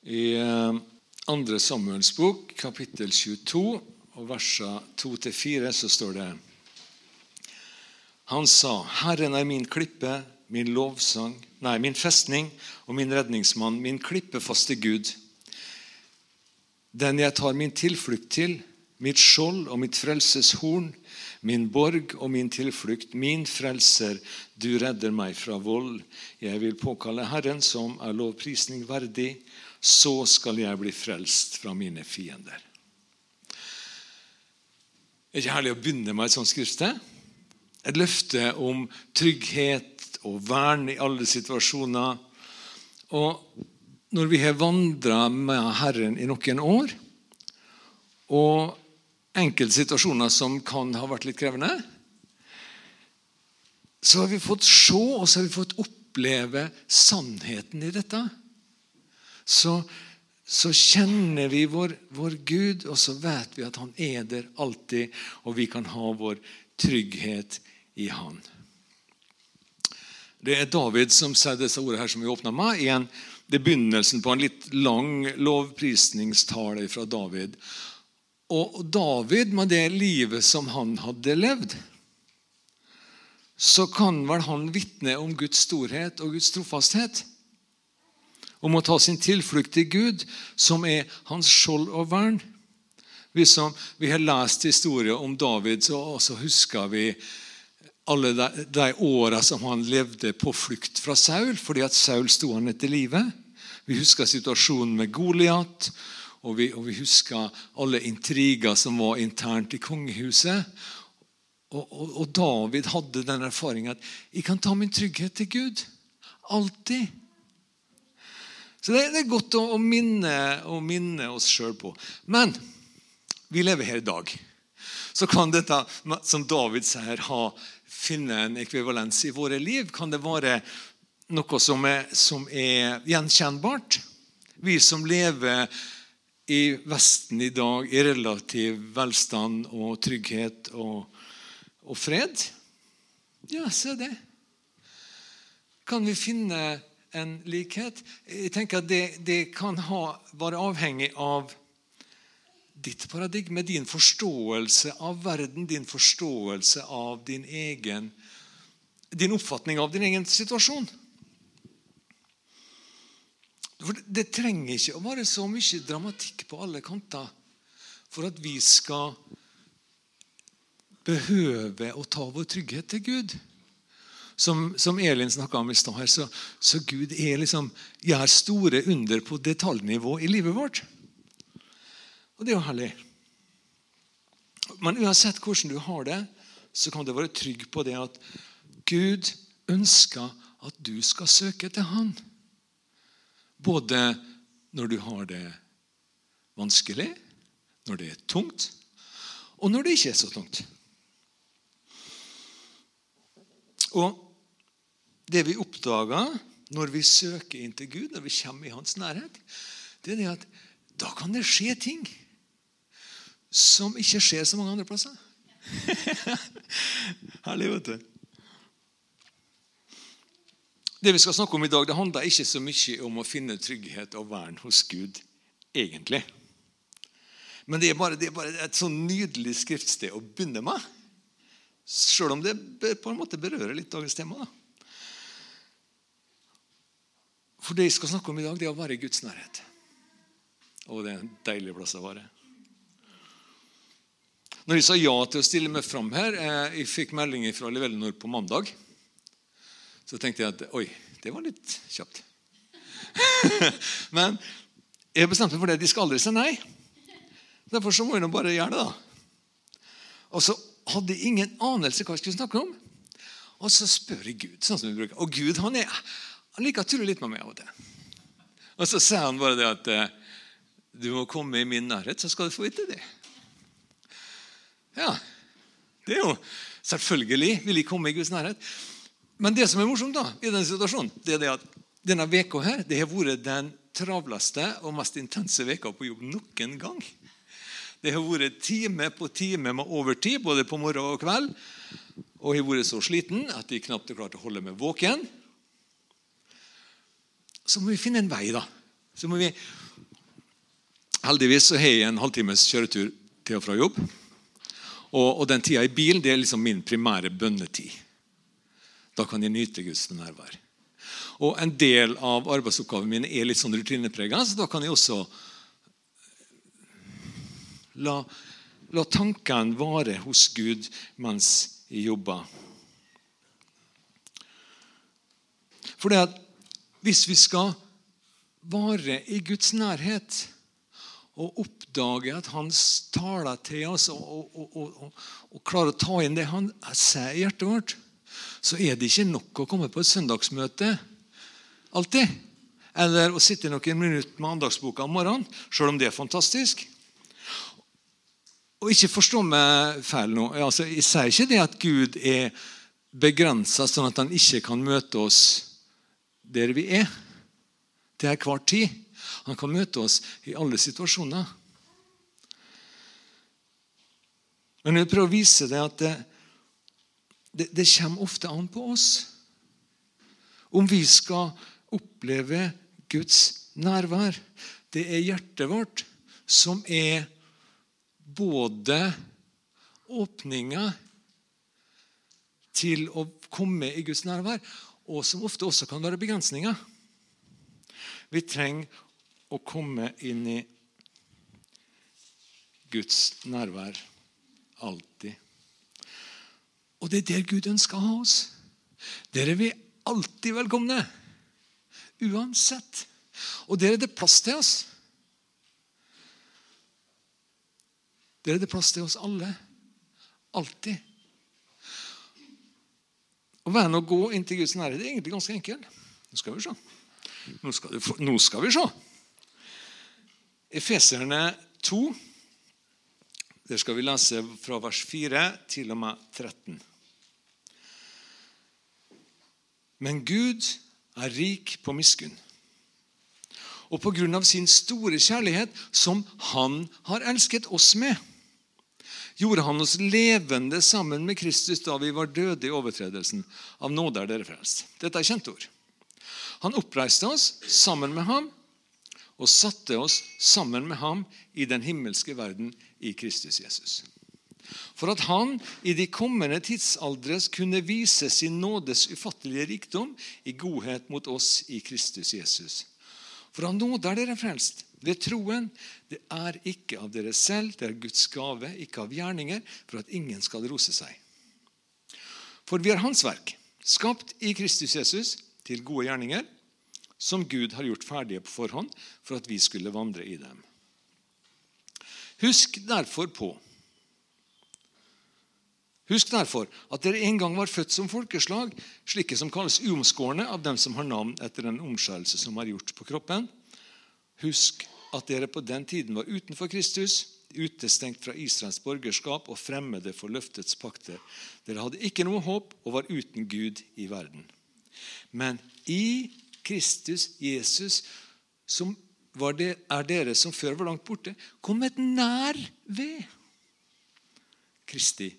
I eh, andre Samuels bok, kapittel 22, og versene 2-4, så står det Han sa, 'Herren er min klippe, min lovsang, nei, min festning og min redningsmann, min klippefaste Gud.' Den jeg tar min tilflukt til, mitt skjold og mitt frelseshorn, min borg og min tilflukt, min frelser, du redder meg fra vold. Jeg vil påkalle Herren, som er lovprisning verdig, så skal jeg bli frelst fra mine fiender. Det Er ikke herlig å begynne med et sånt skriftsted? Et løfte om trygghet og vern i alle situasjoner. Og når vi har vandra med Herren i noen år, og enkelte situasjoner som kan ha vært litt krevende, så har vi fått se og så har vi fått oppleve sannheten i dette så, så kjenner vi vår, vår, Gud, og så vet vi at han er der alltid, og vi kan ha vår trygghet i Han. Det er David som sier disse ordene her som vi åpna med. igjen det er begynnelsen på en litt lang lovprisningstale fra David. Og David, med det livet som han hadde levd, så kan vel han vitne om Guds storhet og Guds trofasthet om å ta sin tilflukt til Gud, som er hans skjold og vern. Vi, som, vi har lest historier om David, så, så husker vi alle de, de åra som han levde på flukt fra Saul, fordi at Saul sto han etter livet. Vi husker situasjonen med Goliat, og vi, og vi husker alle intriger som var internt i kongehuset. Og, og, og David hadde den erfaringen at jeg kan ta min trygghet til Gud. Alltid. Så det, er godt å, å, minne, å minne, oss sjøl på. Men vi lever her i dag. Så kan dette, som David sier, ha, finne en ekvivalens i våre liv. Kan det være noe som er, som er gjenkjennbart? Vi som lever i Vesten i dag i relativ velstand og trygghet og, og fred? Ja, se det. Kan vi finne en likhet. Jeg tenker at Det, det kan ha, være avhengig av ditt paradigme, din forståelse av verden, din forståelse av din egen Din oppfatning av din egen situasjon. For Det trenger ikke å være så mye dramatikk på alle kanter for at vi skal behøve å ta vår trygghet til Gud som, som Elin snakka om i stad, så, så Gud er liksom, gjør store under på detaljnivå i livet vårt. Og det er jo herlig. Men uansett hvordan du har det, så kan du være trygg på det at Gud ønsker at du skal søke til Han. Både når du har det vanskelig, når det er tungt, og når det ikke er så tungt. Og det vi oppdager når vi søker inn til Gud, når vi kommer i hans nærhet, det er det at da kan det skje ting som ikke skjer så mange andre plasser. Herlig, vet du. Det vi skal snakke om i dag, det handler ikke så mye om å finne trygghet og vern hos Gud, egentlig. Men det er bare, det er bare et sånn nydelig skriftsted å begynne med. Selv om det på en måte berører litt dagens tema. da. For det jeg skal snakke om i dag, det er å være i Guds nærhet. Og det er en deilig plass å være. Når jeg sa ja til å stille meg fram her eh, Jeg fikk melding fra Livellenor på mandag. Så tenkte jeg at oi, det var litt kjapt. Men jeg bestemte meg for det. De skal aldri si nei. Derfor så må jeg nå bare gjøre det. da. Og så hadde jeg ingen anelse hva jeg skulle snakke om. Og så spør jeg Gud. sånn som vi bruker. Og Gud han er, han liker å tulle litt med meg av og til. Og så sier han bare det at eh, du må komme i min nærhet, så skal du få vite det. Ja, det er jo Selvfølgelig vil jeg komme i Guds nærhet. Men det som er morsomt da, i denne situasjonen, det er det at denne veka her, det har vært den travleste og mest intense veka på jobb noen gang. Det har vært time på time med overtid, både på morgen og kveld. Og jeg har vært så sliten at jeg knapt har klart å holde meg våken så må vi finne en vei da, Så må vi Heldigvis så har jeg en halvtimes kjøretur til og fra jobb. Og, og den tida i bil det er liksom min primære bønnetid. Da kan jeg nyte Guds nærvær. Og En del av arbeidsoppgavene mine er litt sånn rutineprega, så da kan jeg også la, la tankene vare hos Gud mens jeg jobber. For det at hvis vi skal vare i Guds nærhet og oppdage at han taler til oss og, og, og, og klarer å ta inn det han sier i hjertet vårt, så er det ikke nok å komme på et søndagsmøte alltid. Eller å sitte noen minutter med andagsboka om morgenen, selv om det er fantastisk. Og ikke forstå meg feil nå. Altså, jeg sier ikke det at Gud er begrensa, sånn at han ikke kan møte oss der vi er, til enhver tid. Han kan møte oss i alle situasjoner. Men jeg vil prøve å vise deg at det, det, det kommer ofte an på oss. Om vi skal oppleve Guds nærvær. Det er hjertet vårt som er både åpninga til å komme i Guds nærvær, og som ofte også kan være begrensninger. Vi trenger å komme inn i Guds nærvær alltid. Og det er der Gud ønsker å ha oss. Der er vi alltid velkomne. Uansett. Og der er det plass til oss. Der er det plass til oss alle. Alltid. Å være med å gå inn til Guds nærhet er egentlig ganske enkelt. Nå skal vi se. Nå skal, du, nå skal vi se. Efeserne 2. Der skal vi lese fra vers 4 til og med 13. Men Gud er rik på miskunn. Og på grunn av sin store kjærlighet, som Han har elsket oss med, gjorde Han oss levende sammen med Kristus da vi var døde i overtredelsen. Av nåde er dere frelst. Dette er kjente ord. Han oppreiste oss sammen med ham og satte oss sammen med ham i den himmelske verden i Kristus Jesus. For at han i de kommende tidsaldres kunne vise sin nådes ufattelige rikdom i godhet mot oss i Kristus Jesus. For av nåde er dere frelst ved troen. Det er ikke av dere selv, det er Guds gave, ikke av gjerninger, for at ingen skal rose seg. For vi er Hans verk, skapt i Kristus Jesus til gode gjerninger, som Gud har gjort ferdige på forhånd for at vi skulle vandre i dem. Husk derfor på Husk derfor at dere en gang var født som folkeslag, slike som kalles uomskårne av dem som har navn etter den omskjærelse som er gjort på kroppen. Husk at dere på den tiden var utenfor Kristus, utestengt fra Israels borgerskap og fremmede for løftets pakter. Dere hadde ikke noe håp og var uten Gud i verden. Men i Kristus, Jesus, som det, er dere som før var langt borte, kommet nær ved Kristi.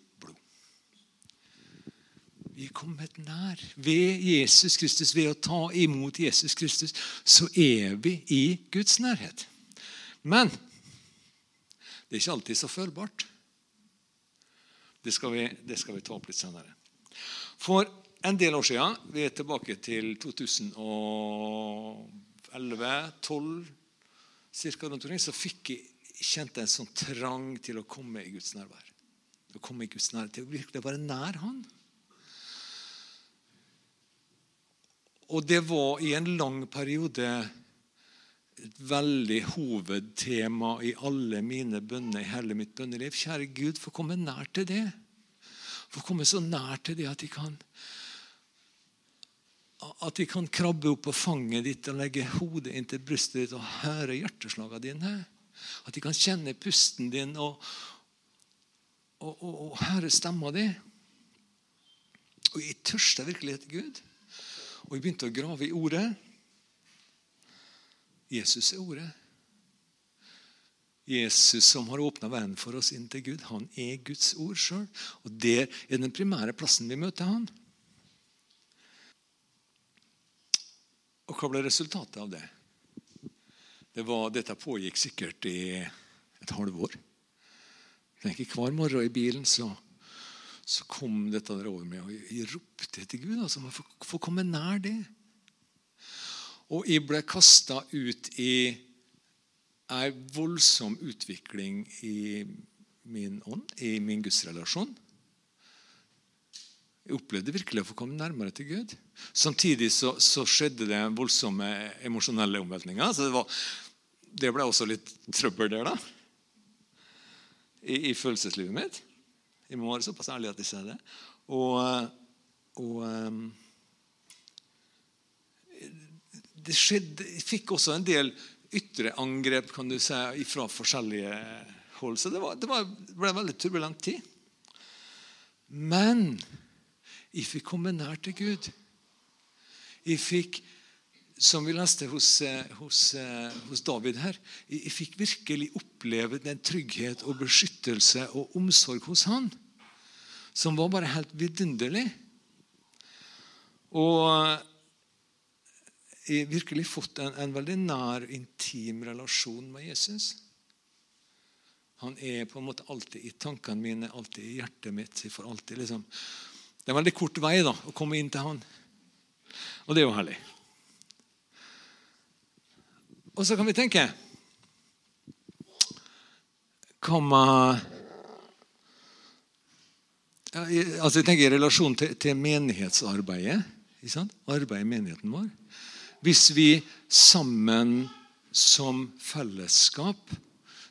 Vi er kommet nær. Ved Jesus Kristus, ved å ta imot Jesus Kristus, så er vi i Guds nærhet. Men det er ikke alltid så følbart. Det skal vi, det skal vi ta opp litt senere. For en del år siden, vi er tilbake til 2011-2012 så fikk jeg, kjente en sånn trang til å komme i Guds nærvær. Å komme i Guds nærhet, Til å virkelig være nær Han. Og det var i en lang periode et veldig hovedtema i alle mine bønner i hele mitt bønneliv. Kjære Gud, få komme nær til det. Få komme så nær til det at de kan at de kan krabbe opp på fanget ditt og legge hodet inntil brystet ditt og høre hjerteslagene dine. At de kan kjenne pusten din og, og, og, og høre stemma di. Og jeg tørster virkelig etter Gud. Og jeg begynte å grave i Ordet. Jesus er Ordet. Jesus som har åpna veien for oss inn til Gud, han er Guds ord sjøl. Og det er den primære plassen vi møter han. Og hva ble resultatet av det? det var, Dette pågikk sikkert i et halvår. Hver morgen i bilen så, så kom dette der over meg, og jeg ropte til Gud. altså, Man får komme nær det. Og jeg ble kasta ut i ei voldsom utvikling i min ånd, i min gudsrelasjon. Jeg opplevde virkelig å få komme nærmere til Gud. Samtidig så, så skjedde det voldsomme emosjonelle omveltninger. Så det, var, det, ble også litt trøbbel der, da. I, i følelseslivet mitt. Jeg må være såpass ærlig at jeg sier det. Og, og um, det skjedde, Jeg fikk også en del ytre angrep kan du si, fra forskjellige hold. Så det, var, det, var, det ble en veldig turbulent tid. Men jeg fikk komme nær til Gud. Jeg fikk, som vi leste hos, hos, hos David her, jeg fikk virkelig oppleve den trygghet og beskyttelse og omsorg hos han, som var bare helt vidunderlig. Og jeg virkelig fått en, en, veldig nær, intim relasjon med Jesus. Han er på en måte alltid i tankene mine, alltid i hjertet mitt. For alltid liksom, Det er en veldig kort vei da, å komme inn til han. Og det er jo herlig. Og så kan vi tenke Hva ja, altså jeg tenker I relasjon til, til menighetsarbeidet, arbeidet i menigheten vår hvis vi sammen som fellesskap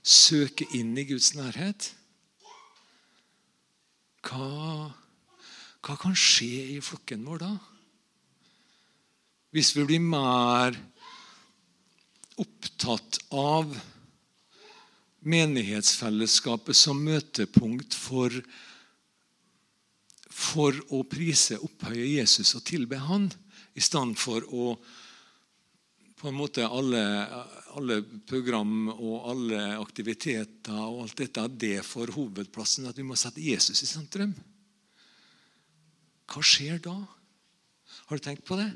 søker inn i Guds nærhet, hva, hva kan skje i flokken vår da? Hvis vi blir mer opptatt av menighetsfellesskapet som møtepunkt for, for å prise, opphøye Jesus og tilbe Han, i stedet for å på en måte alle, alle, program og alle aktiviteter og alt dette det for hovedplassen. At vi må sette Jesus i sentrum. Hva skjer da? Har du tenkt på det?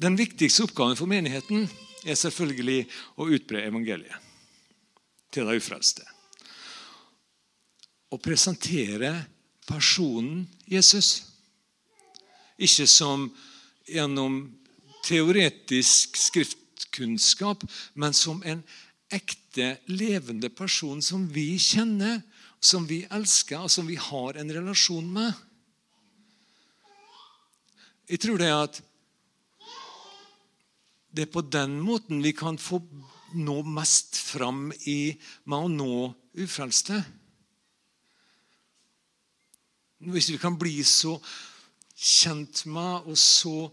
Den viktigste oppgaven for menigheten er selvfølgelig å utbre evangeliet til de ufrelste. Å presentere personen Jesus. Ikke som gjennom teoretisk skriftkunnskap, men som en ekte, levende person som vi kjenner, som vi elsker, og som vi har en relasjon med. Jeg tror det er at det er på den måten vi kan få nå mest fram i, med å nå ufrelste. Hvis vi kan bli så kjent med og så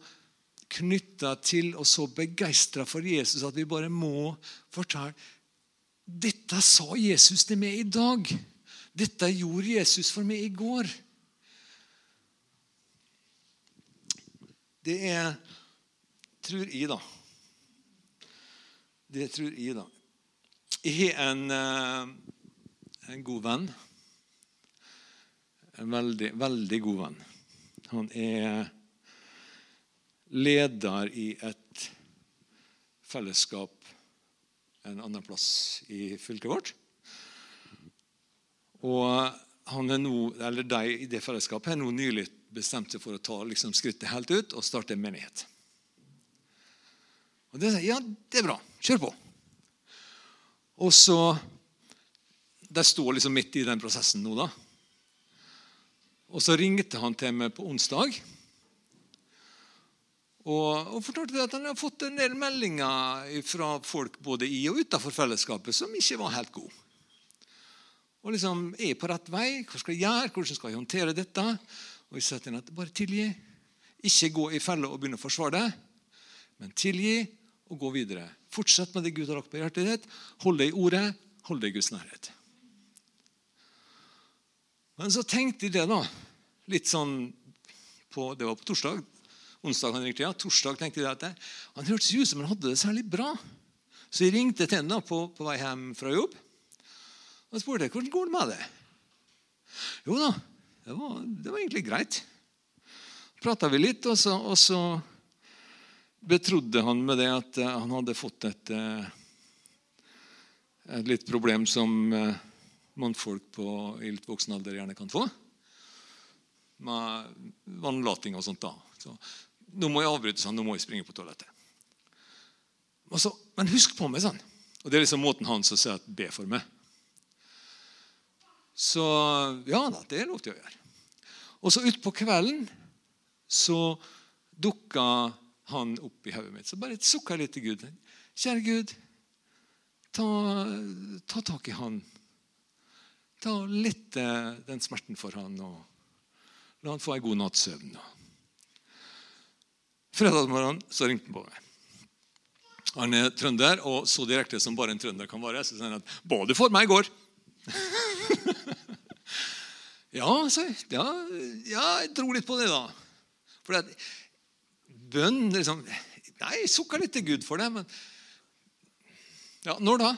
knytta til og så begeistra for Jesus at vi bare må fortelle Dette sa Jesus til meg i dag. Dette gjorde Jesus for meg i går. Det er tror jeg, da. Det tror jeg, da. Jeg har en, eh, en god venn. En veldig, veldig god venn. Han er leder i et fellesskap en annen plass i fylket vårt. Og han er nå, eller de i det fellesskapet har nå nylig bestemt seg for å ta liksom, skrittet helt ut og starte en menighet. Og det, ja, det er bra. Kjør på. Og så De står liksom midt i den prosessen nå, da. Og så ringte han til meg på onsdag og, og fortalte at han hadde fått en del meldinger fra folk både i og utenfor fellesskapet som ikke var helt gode. Og liksom, Er på rett vei? Hva skal jeg gjøre? Hvordan skal jeg håndtere dette? Og jeg sa til ham at bare tilgi. Ikke gå i felle og begynne å forsvare det, men tilgi og gå videre. Fortsett med det Gud har lagt på hjertet ditt. Hold deg i ordet. Hold deg i Guds nærhet. Men så tenkte jeg det, da. Litt sånn på, Det var på torsdag. Onsdag han ringte, ja. Torsdag tenkte jeg at han hørtes ut som han hadde det særlig bra. Så jeg ringte til ham på, på, vei hjem fra jobb og spurte hvordan går det med det. Jo da, det var, det var egentlig greit. Prata vi litt, og så, og så betrodde han med det at eh, han hadde fått et, eh, et litt problem som eh, mannfolk på, i voksen alder gjerne kan få. Med vannlating og sånt. da. Så, nå må jeg avbryte sånn, nå må jeg springe på toalettet. Så, men husk på meg, sånn. Og Det er liksom måten hans å si at be for meg. Så ja da, det er lov til å gjøre. Og så utpå kvelden så dukka han opp i hodet mitt. Så bare sukka litt til Gud. Kjære Gud, ta, ta tak i han. Ta litt den smerten for han, og la han få ei god natts søvn. Fredag morgen så ringte han på meg. Han er trønder, og så direkte som bare en trønder kan være. Så sier han at 'Ba du for meg i går?' ja, sa jeg. Ja, ja, jeg dro litt på det, da. For bønn liksom, Nei, jeg sukka litt til Gud for det. Men ja, når da?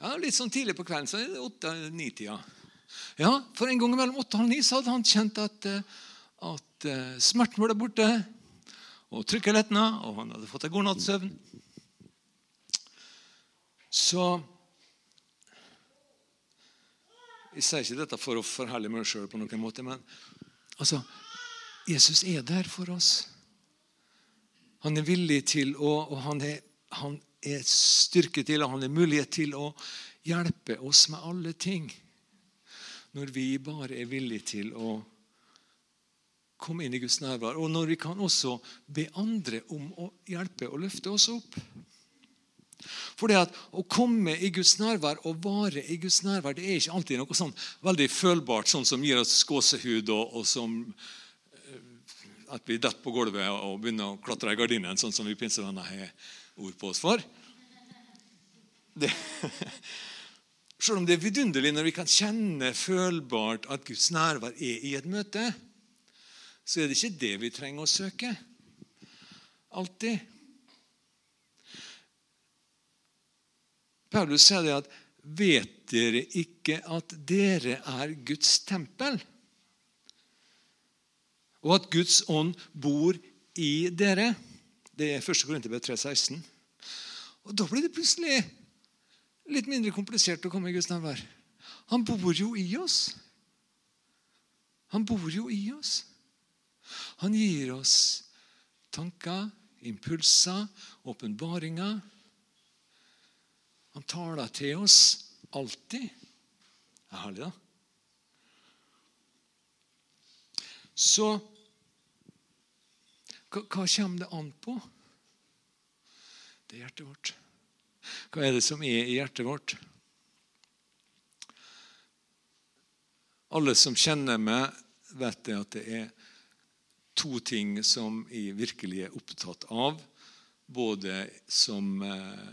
Ja, Litt sånn tidlig på kvelden. så er det åtte-ni-tida. Ja, For en gang mellom åtte og ni så hadde han kjent at, eh, at smerten smerten ble borte. Og trykket letna, og han hadde fått en god natts søvn. Så Jeg sier ikke dette for å forherlige meg sjøl, på noen måte, men altså, Jesus er der for oss. Han er villig til å, og han er, han er styrke til, og han er mulighet til å hjelpe oss med alle ting. Når vi bare er villige til å komme inn i Guds nærvær. Og når vi kan også be andre om å hjelpe og løfte oss opp. For det at Å komme i Guds nærvær og vare i Guds nærvær det er ikke alltid noe sånn veldig følbart, sånn som gir oss gåsehud, og, og som at vi detter på gulvet og begynner å klatre i gardinen, sånn som vi pinsevenner har ord på oss for. Det, selv om det er vidunderlig når vi kan kjenne følbart at Guds nærvær er i et møte, så er det ikke det vi trenger å søke. Alltid. Paulus sier det at Vet dere ikke at dere er Guds tempel? Og at Guds ånd bor i dere? Det er 1. Korinterbrev 3,16. Og Da blir det plutselig litt mindre komplisert å komme i Guds nærvær. Han bor jo i oss. Han bor jo i oss. Han gir oss tanker, impulser, åpenbaringer. Han taler til oss alltid. Det er herlig, da. Så hva, hva kommer det an på? Det er hjertet vårt. Hva er det som er i hjertet vårt? Alle som kjenner meg, vet det at det er to ting som jeg virkelig er opptatt av. Både som eh,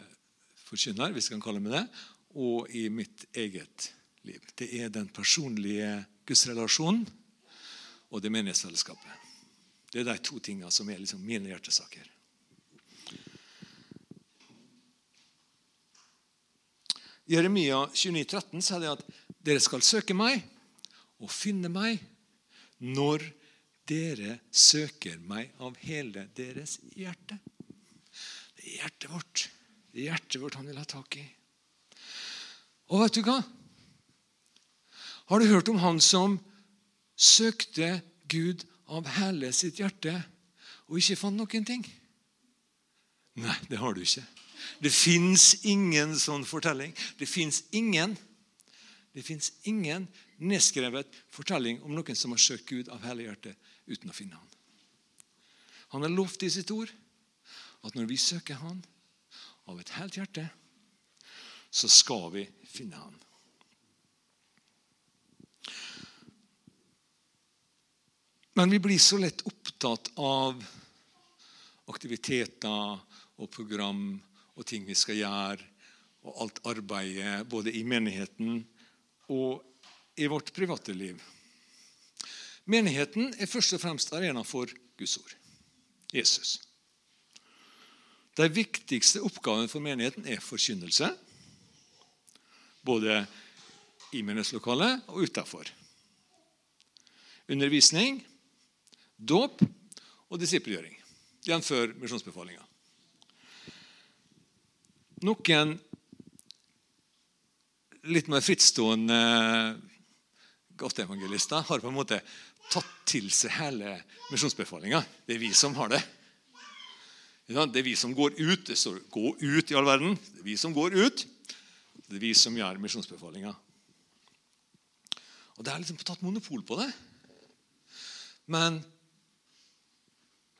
forkynner, hvis jeg kan kalle meg det, og i mitt eget liv. Det er den personlige gudsrelasjonen og det menighetsfellesskapet. Det er de to tingene som er liksom mine hjertesaker. Jeremia 29, 13 sier det at dere skal søke meg og finne meg når dere søker meg av hele deres hjerte. Det er hjertet vårt. Det er hjertet vårt han vil ha tak i. Og vet du hva? Har du hørt om han som søkte Gud av hele sitt hjerte og ikke fant noen ting? Nei, det har du ikke. Det fins ingen sånn fortelling. Det fins ingen det fins ingen nedskrevet fortelling om noen som har søkt Gud av hele hjertet uten å finne han. Han har lovt i sitt ord at når vi søker han av et helt hjerte, så skal vi finne han. Men vi blir så lett opptatt av aktiviteter og program og ting vi skal gjøre, og alt arbeidet både i menigheten og i vårt private liv. Menigheten er først og fremst arena for Guds ord. Jesus. De viktigste oppgavene for menigheten er forkynnelse. Både i menighetslokalet og utafor. Undervisning, dåp og disippelgjøring. jf. misjonsbefalinga. Noen litt mer frittstående gatteevangelister har på en måte tatt til seg hele misjonsbefalinga. Det er vi som har det. Det er vi som går ut. Det står 'gå ut' i all verden. Det er vi som går ut. Det er vi som gjør misjonsbefalinga. Og Det er liksom tatt monopol på det. Men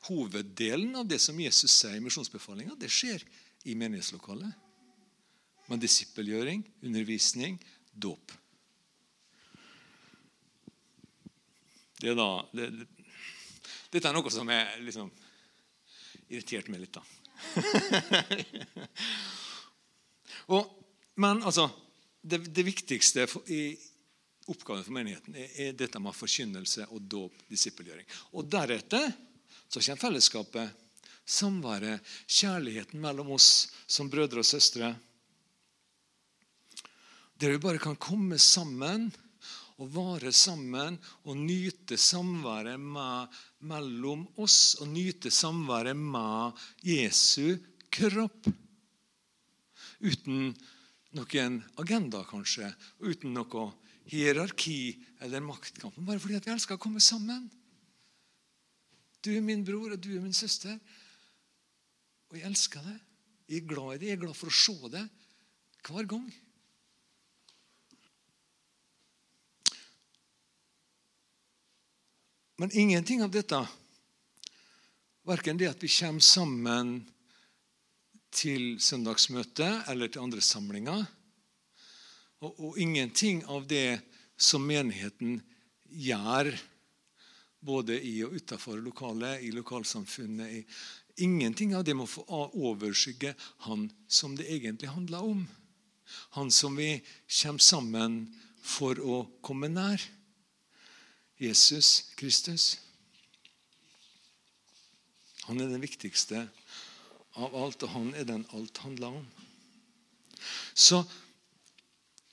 hoveddelen av det som Jesus sier i misjonsbefalinga, det skjer i menighetslokalet. Med disippelgjøring, undervisning, dåp. Det er da, det, dette er noe som er liksom irritert meg litt, da. og, men altså det, det viktigste for, i oppgaven for menigheten er, er, dette med forkynnelse og dåp, disippelgjøring. Og deretter så kommer fellesskapet, samværet, kjærligheten mellom oss som brødre og søstre. Der vi bare kan komme sammen og vare sammen og nyte samværet med, mellom oss og nyte samværet med Jesu kropp. Uten noen agenda, kanskje, uten noe hierarki eller maktkamp. Bare fordi vi elsker å komme sammen. Du er min bror, og du er min søster. Og jeg elsker det. Jeg er glad i det. Jeg er glad for å se det hver gang. Men ingenting av dette, verken det at vi kommer sammen til søndagsmøte eller til andre samlinger, og, og ingenting av det som menigheten gjør, både i og utenfor lokalet, i lokalsamfunnet i, Ingenting av det må få overskygge han som det egentlig handler om. Han som vi kommer sammen for å komme nær. Jesus Kristus. Han er den viktigste av alt, og han er den alt handler om. Så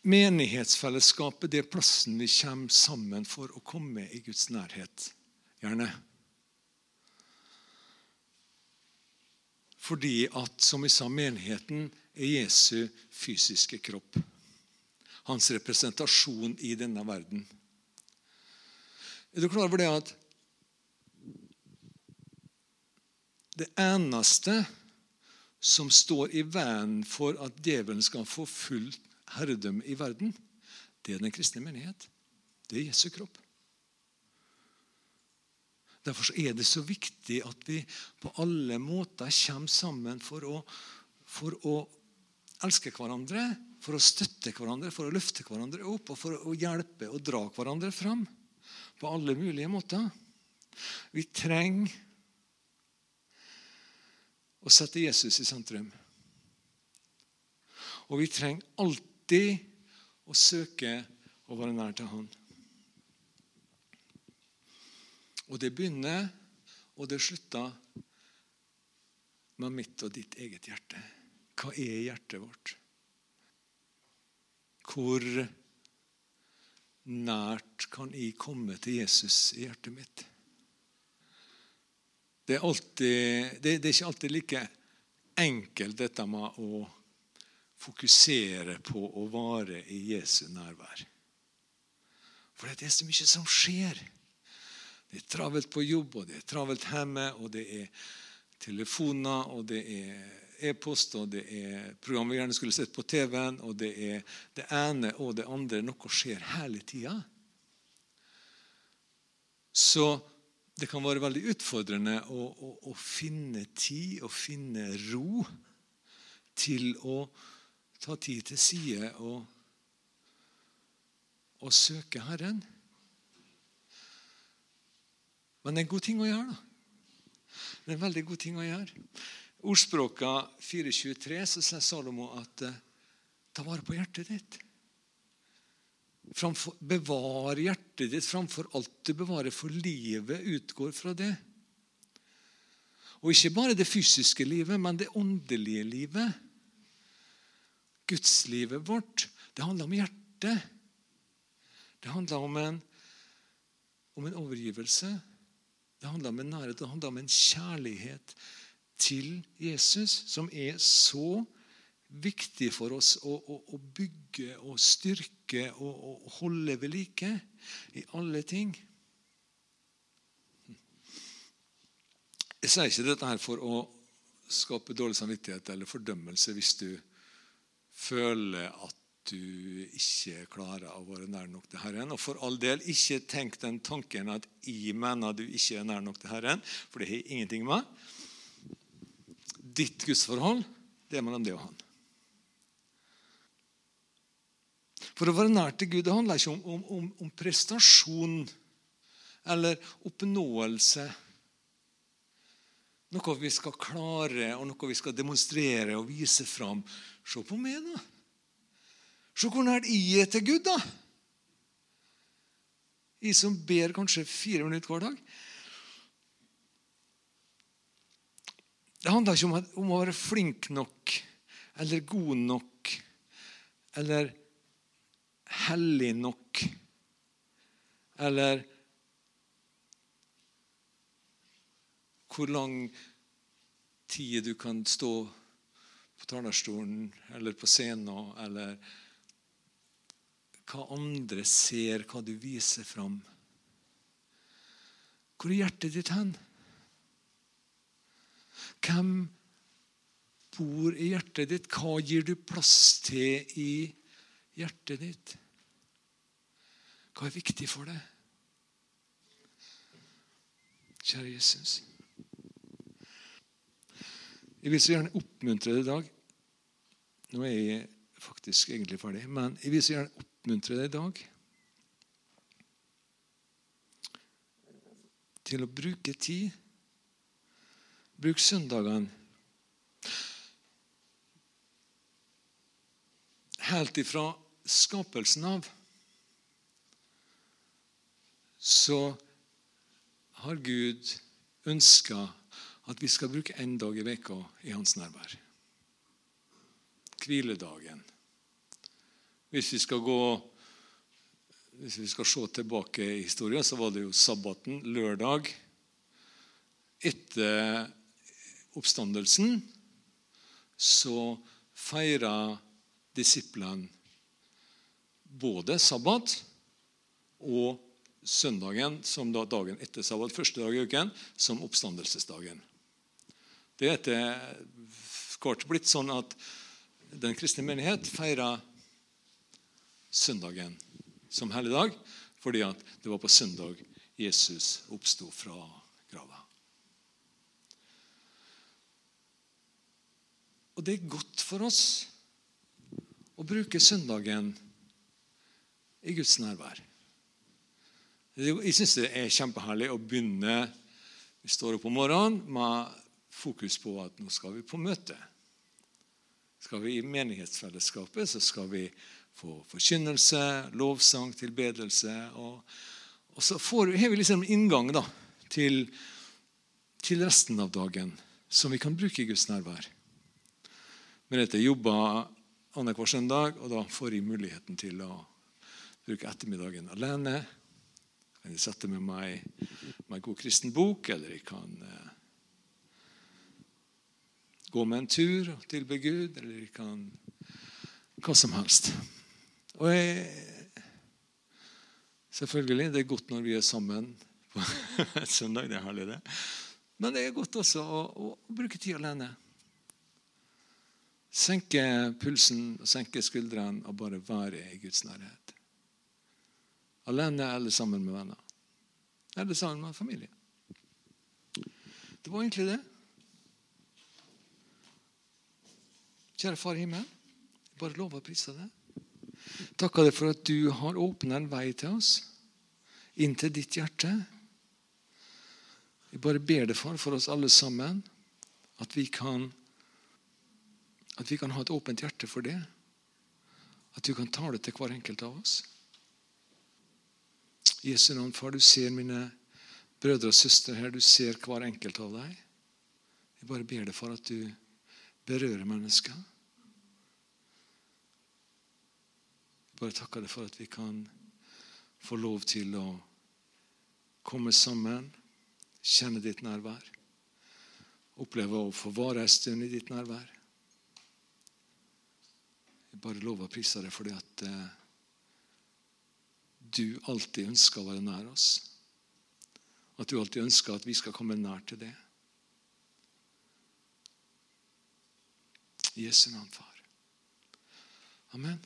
menighetsfellesskapet det er plassen vi kommer sammen for å komme i Guds nærhet. Gjerne. Fordi at, som vi sa, menigheten er Jesu fysiske kropp. Hans representasjon i denne verden. Er du klar over det at det eneste som står i veien for at djevelen skal få fullt herredømme i verden, det er den kristne menighet. Det er Jesu kropp. Derfor er det så viktig at vi på alle måter kommer sammen for å, for å elske hverandre, for å støtte hverandre, for å løfte hverandre opp og for å hjelpe og dra hverandre fram på alle mulige måter. Vi trenger å sette Jesus i sentrum. Og vi trenger alltid å søke å være nær til Han. Og det begynner, og det slutter med mitt og ditt eget hjerte. Hva er hjertet vårt? Hvor nært kan jeg komme til Jesus i hjertet mitt? Det er, alltid, det, det er ikke alltid like enkelt, dette med å fokusere på å vare i Jesu nærvær. For det er så mye som skjer. Det er travelt på jobb, og det er travelt hjemme, og det er telefoner, og det er e-post, og det er program vi gjerne skulle sett på TV-en, og det er det ene og det andre. Noe skjer hele tida. Så det kan være veldig utfordrende å, å, å finne tid og finne ro til å ta tid til side og, og søke Herren. Men det er en god ting å gjøre. da. Det er en veldig god ting å gjøre ordspråka 4.23 så sier Salomo at eh, ta vare på hjertet ditt. Framfor, bevar hjertet ditt framfor alt du bevarer, for livet utgår fra det. Og ikke bare det fysiske livet, men det åndelige livet. Gudslivet vårt. Det handler om hjertet. Det handler om en, om en overgivelse. Det handler om en nærhet, det handler om en kjærlighet til Jesus, som er så viktig for oss å, å, å bygge og styrke og, og holde ved like i alle ting. Jeg sier ikke dette her for å skape dårlig samvittighet eller fordømmelse hvis du føler at du ikke klarer å være nær nok til Herren. Og for all del, ikke tenk den tanken at jeg mener du ikke er nær nok til Herren, for det har ingenting med. Ditt gudsforhold, det er mellom det og Han. For å være nær til Gud det handler ikke om, om, om, om prestasjon eller oppnåelse. Noe vi skal klare, og noe vi skal demonstrere og vise fram. Se på meg, da. Se hvor nært jeg er til Gud, da. Jeg som ber kanskje fire minutter hver dag. Det handler ikke om, om, å være flink nok eller god nok eller hellig nok eller hvor lang tid du kan stå på talerstolen eller på scenen, eller hva andre ser, hva du viser fram. Hvor er hjertet ditt hen? Hvem bor i hjertet ditt? Hva gir du plass til i hjertet ditt? Hva er viktig for deg? Kjære Jesus. Jeg vil så gjerne oppmuntre deg i dag. Nå er jeg faktisk egentlig ferdig, men jeg vil så gjerne oppmuntre deg i dag til å bruke tid Bruk søndagene. Helt ifra skapelsen av så har Gud ønska at vi skal bruke én dag i veka i hans nærvær. Hviledagen. Hvis vi skal gå hvis vi skal se tilbake i historien, så var det jo sabbaten, lørdag. Etter oppstandelsen så feira disiplene både sabbat og søndagen, som da dagen etter sabbat, første dag i uken, som oppstandelsesdagen. Det er etter hvert blitt sånn at den kristne menighet feirer søndagen som helligdag fordi at det var på søndag Jesus oppsto fra grava. Og det er godt for oss å bruke søndagen i Guds nærvær. Jeg syns det er kjempeherlig å begynne Vi står opp om morgenen med fokus på at nå skal vi på møte. Skal vi i menighetsfellesskapet, så skal vi få forkynnelse, lovsang, tilbedelse. Og, og så får, har vi liksom inngang da, til, til resten av dagen som vi kan bruke i Guds nærvær. Merete jobber annenhver søndag, og da får jeg muligheten til å bruke ettermiddagen alene. Kan jeg sette med meg en god kristen bok, eller jeg kan eh, gå med en tur og tilbe Gud, eller jeg kan hva som helst. Og jeg, selvfølgelig, det er godt når vi er sammen på et søndag. Det er herlig, det. Men det er godt også å, å bruke tid alene. Senke pulsen og senke skuldrene og bare være i Guds nærhet. Alene eller sammen med venner. Eller sammen med familie. Det var egentlig det. Kjære Far i himmelen, jeg bare lover å prise deg. Takker deg for at du har åpnet en vei til oss, inn til ditt hjerte. Jeg bare ber deg, far, for oss alle sammen, at vi kan at vi kan ha et åpent hjerte for det. At du kan tale til hver enkelt av oss. Jesu navn, far, du ser mine brødre og søstre her. Du ser hver enkelt av deg. Jeg bare ber deg for at du berører mennesker. Jeg bare takker deg for at vi kan få lov til å komme sammen, kjenne ditt nærvær. Oppleve å få vare en stund i ditt nærvær. Jeg bare lover å prise deg fordi at eh, du alltid ønsker å være nær oss. At du alltid ønsker at vi skal komme nær til det. I Jesu navn, far. Amen.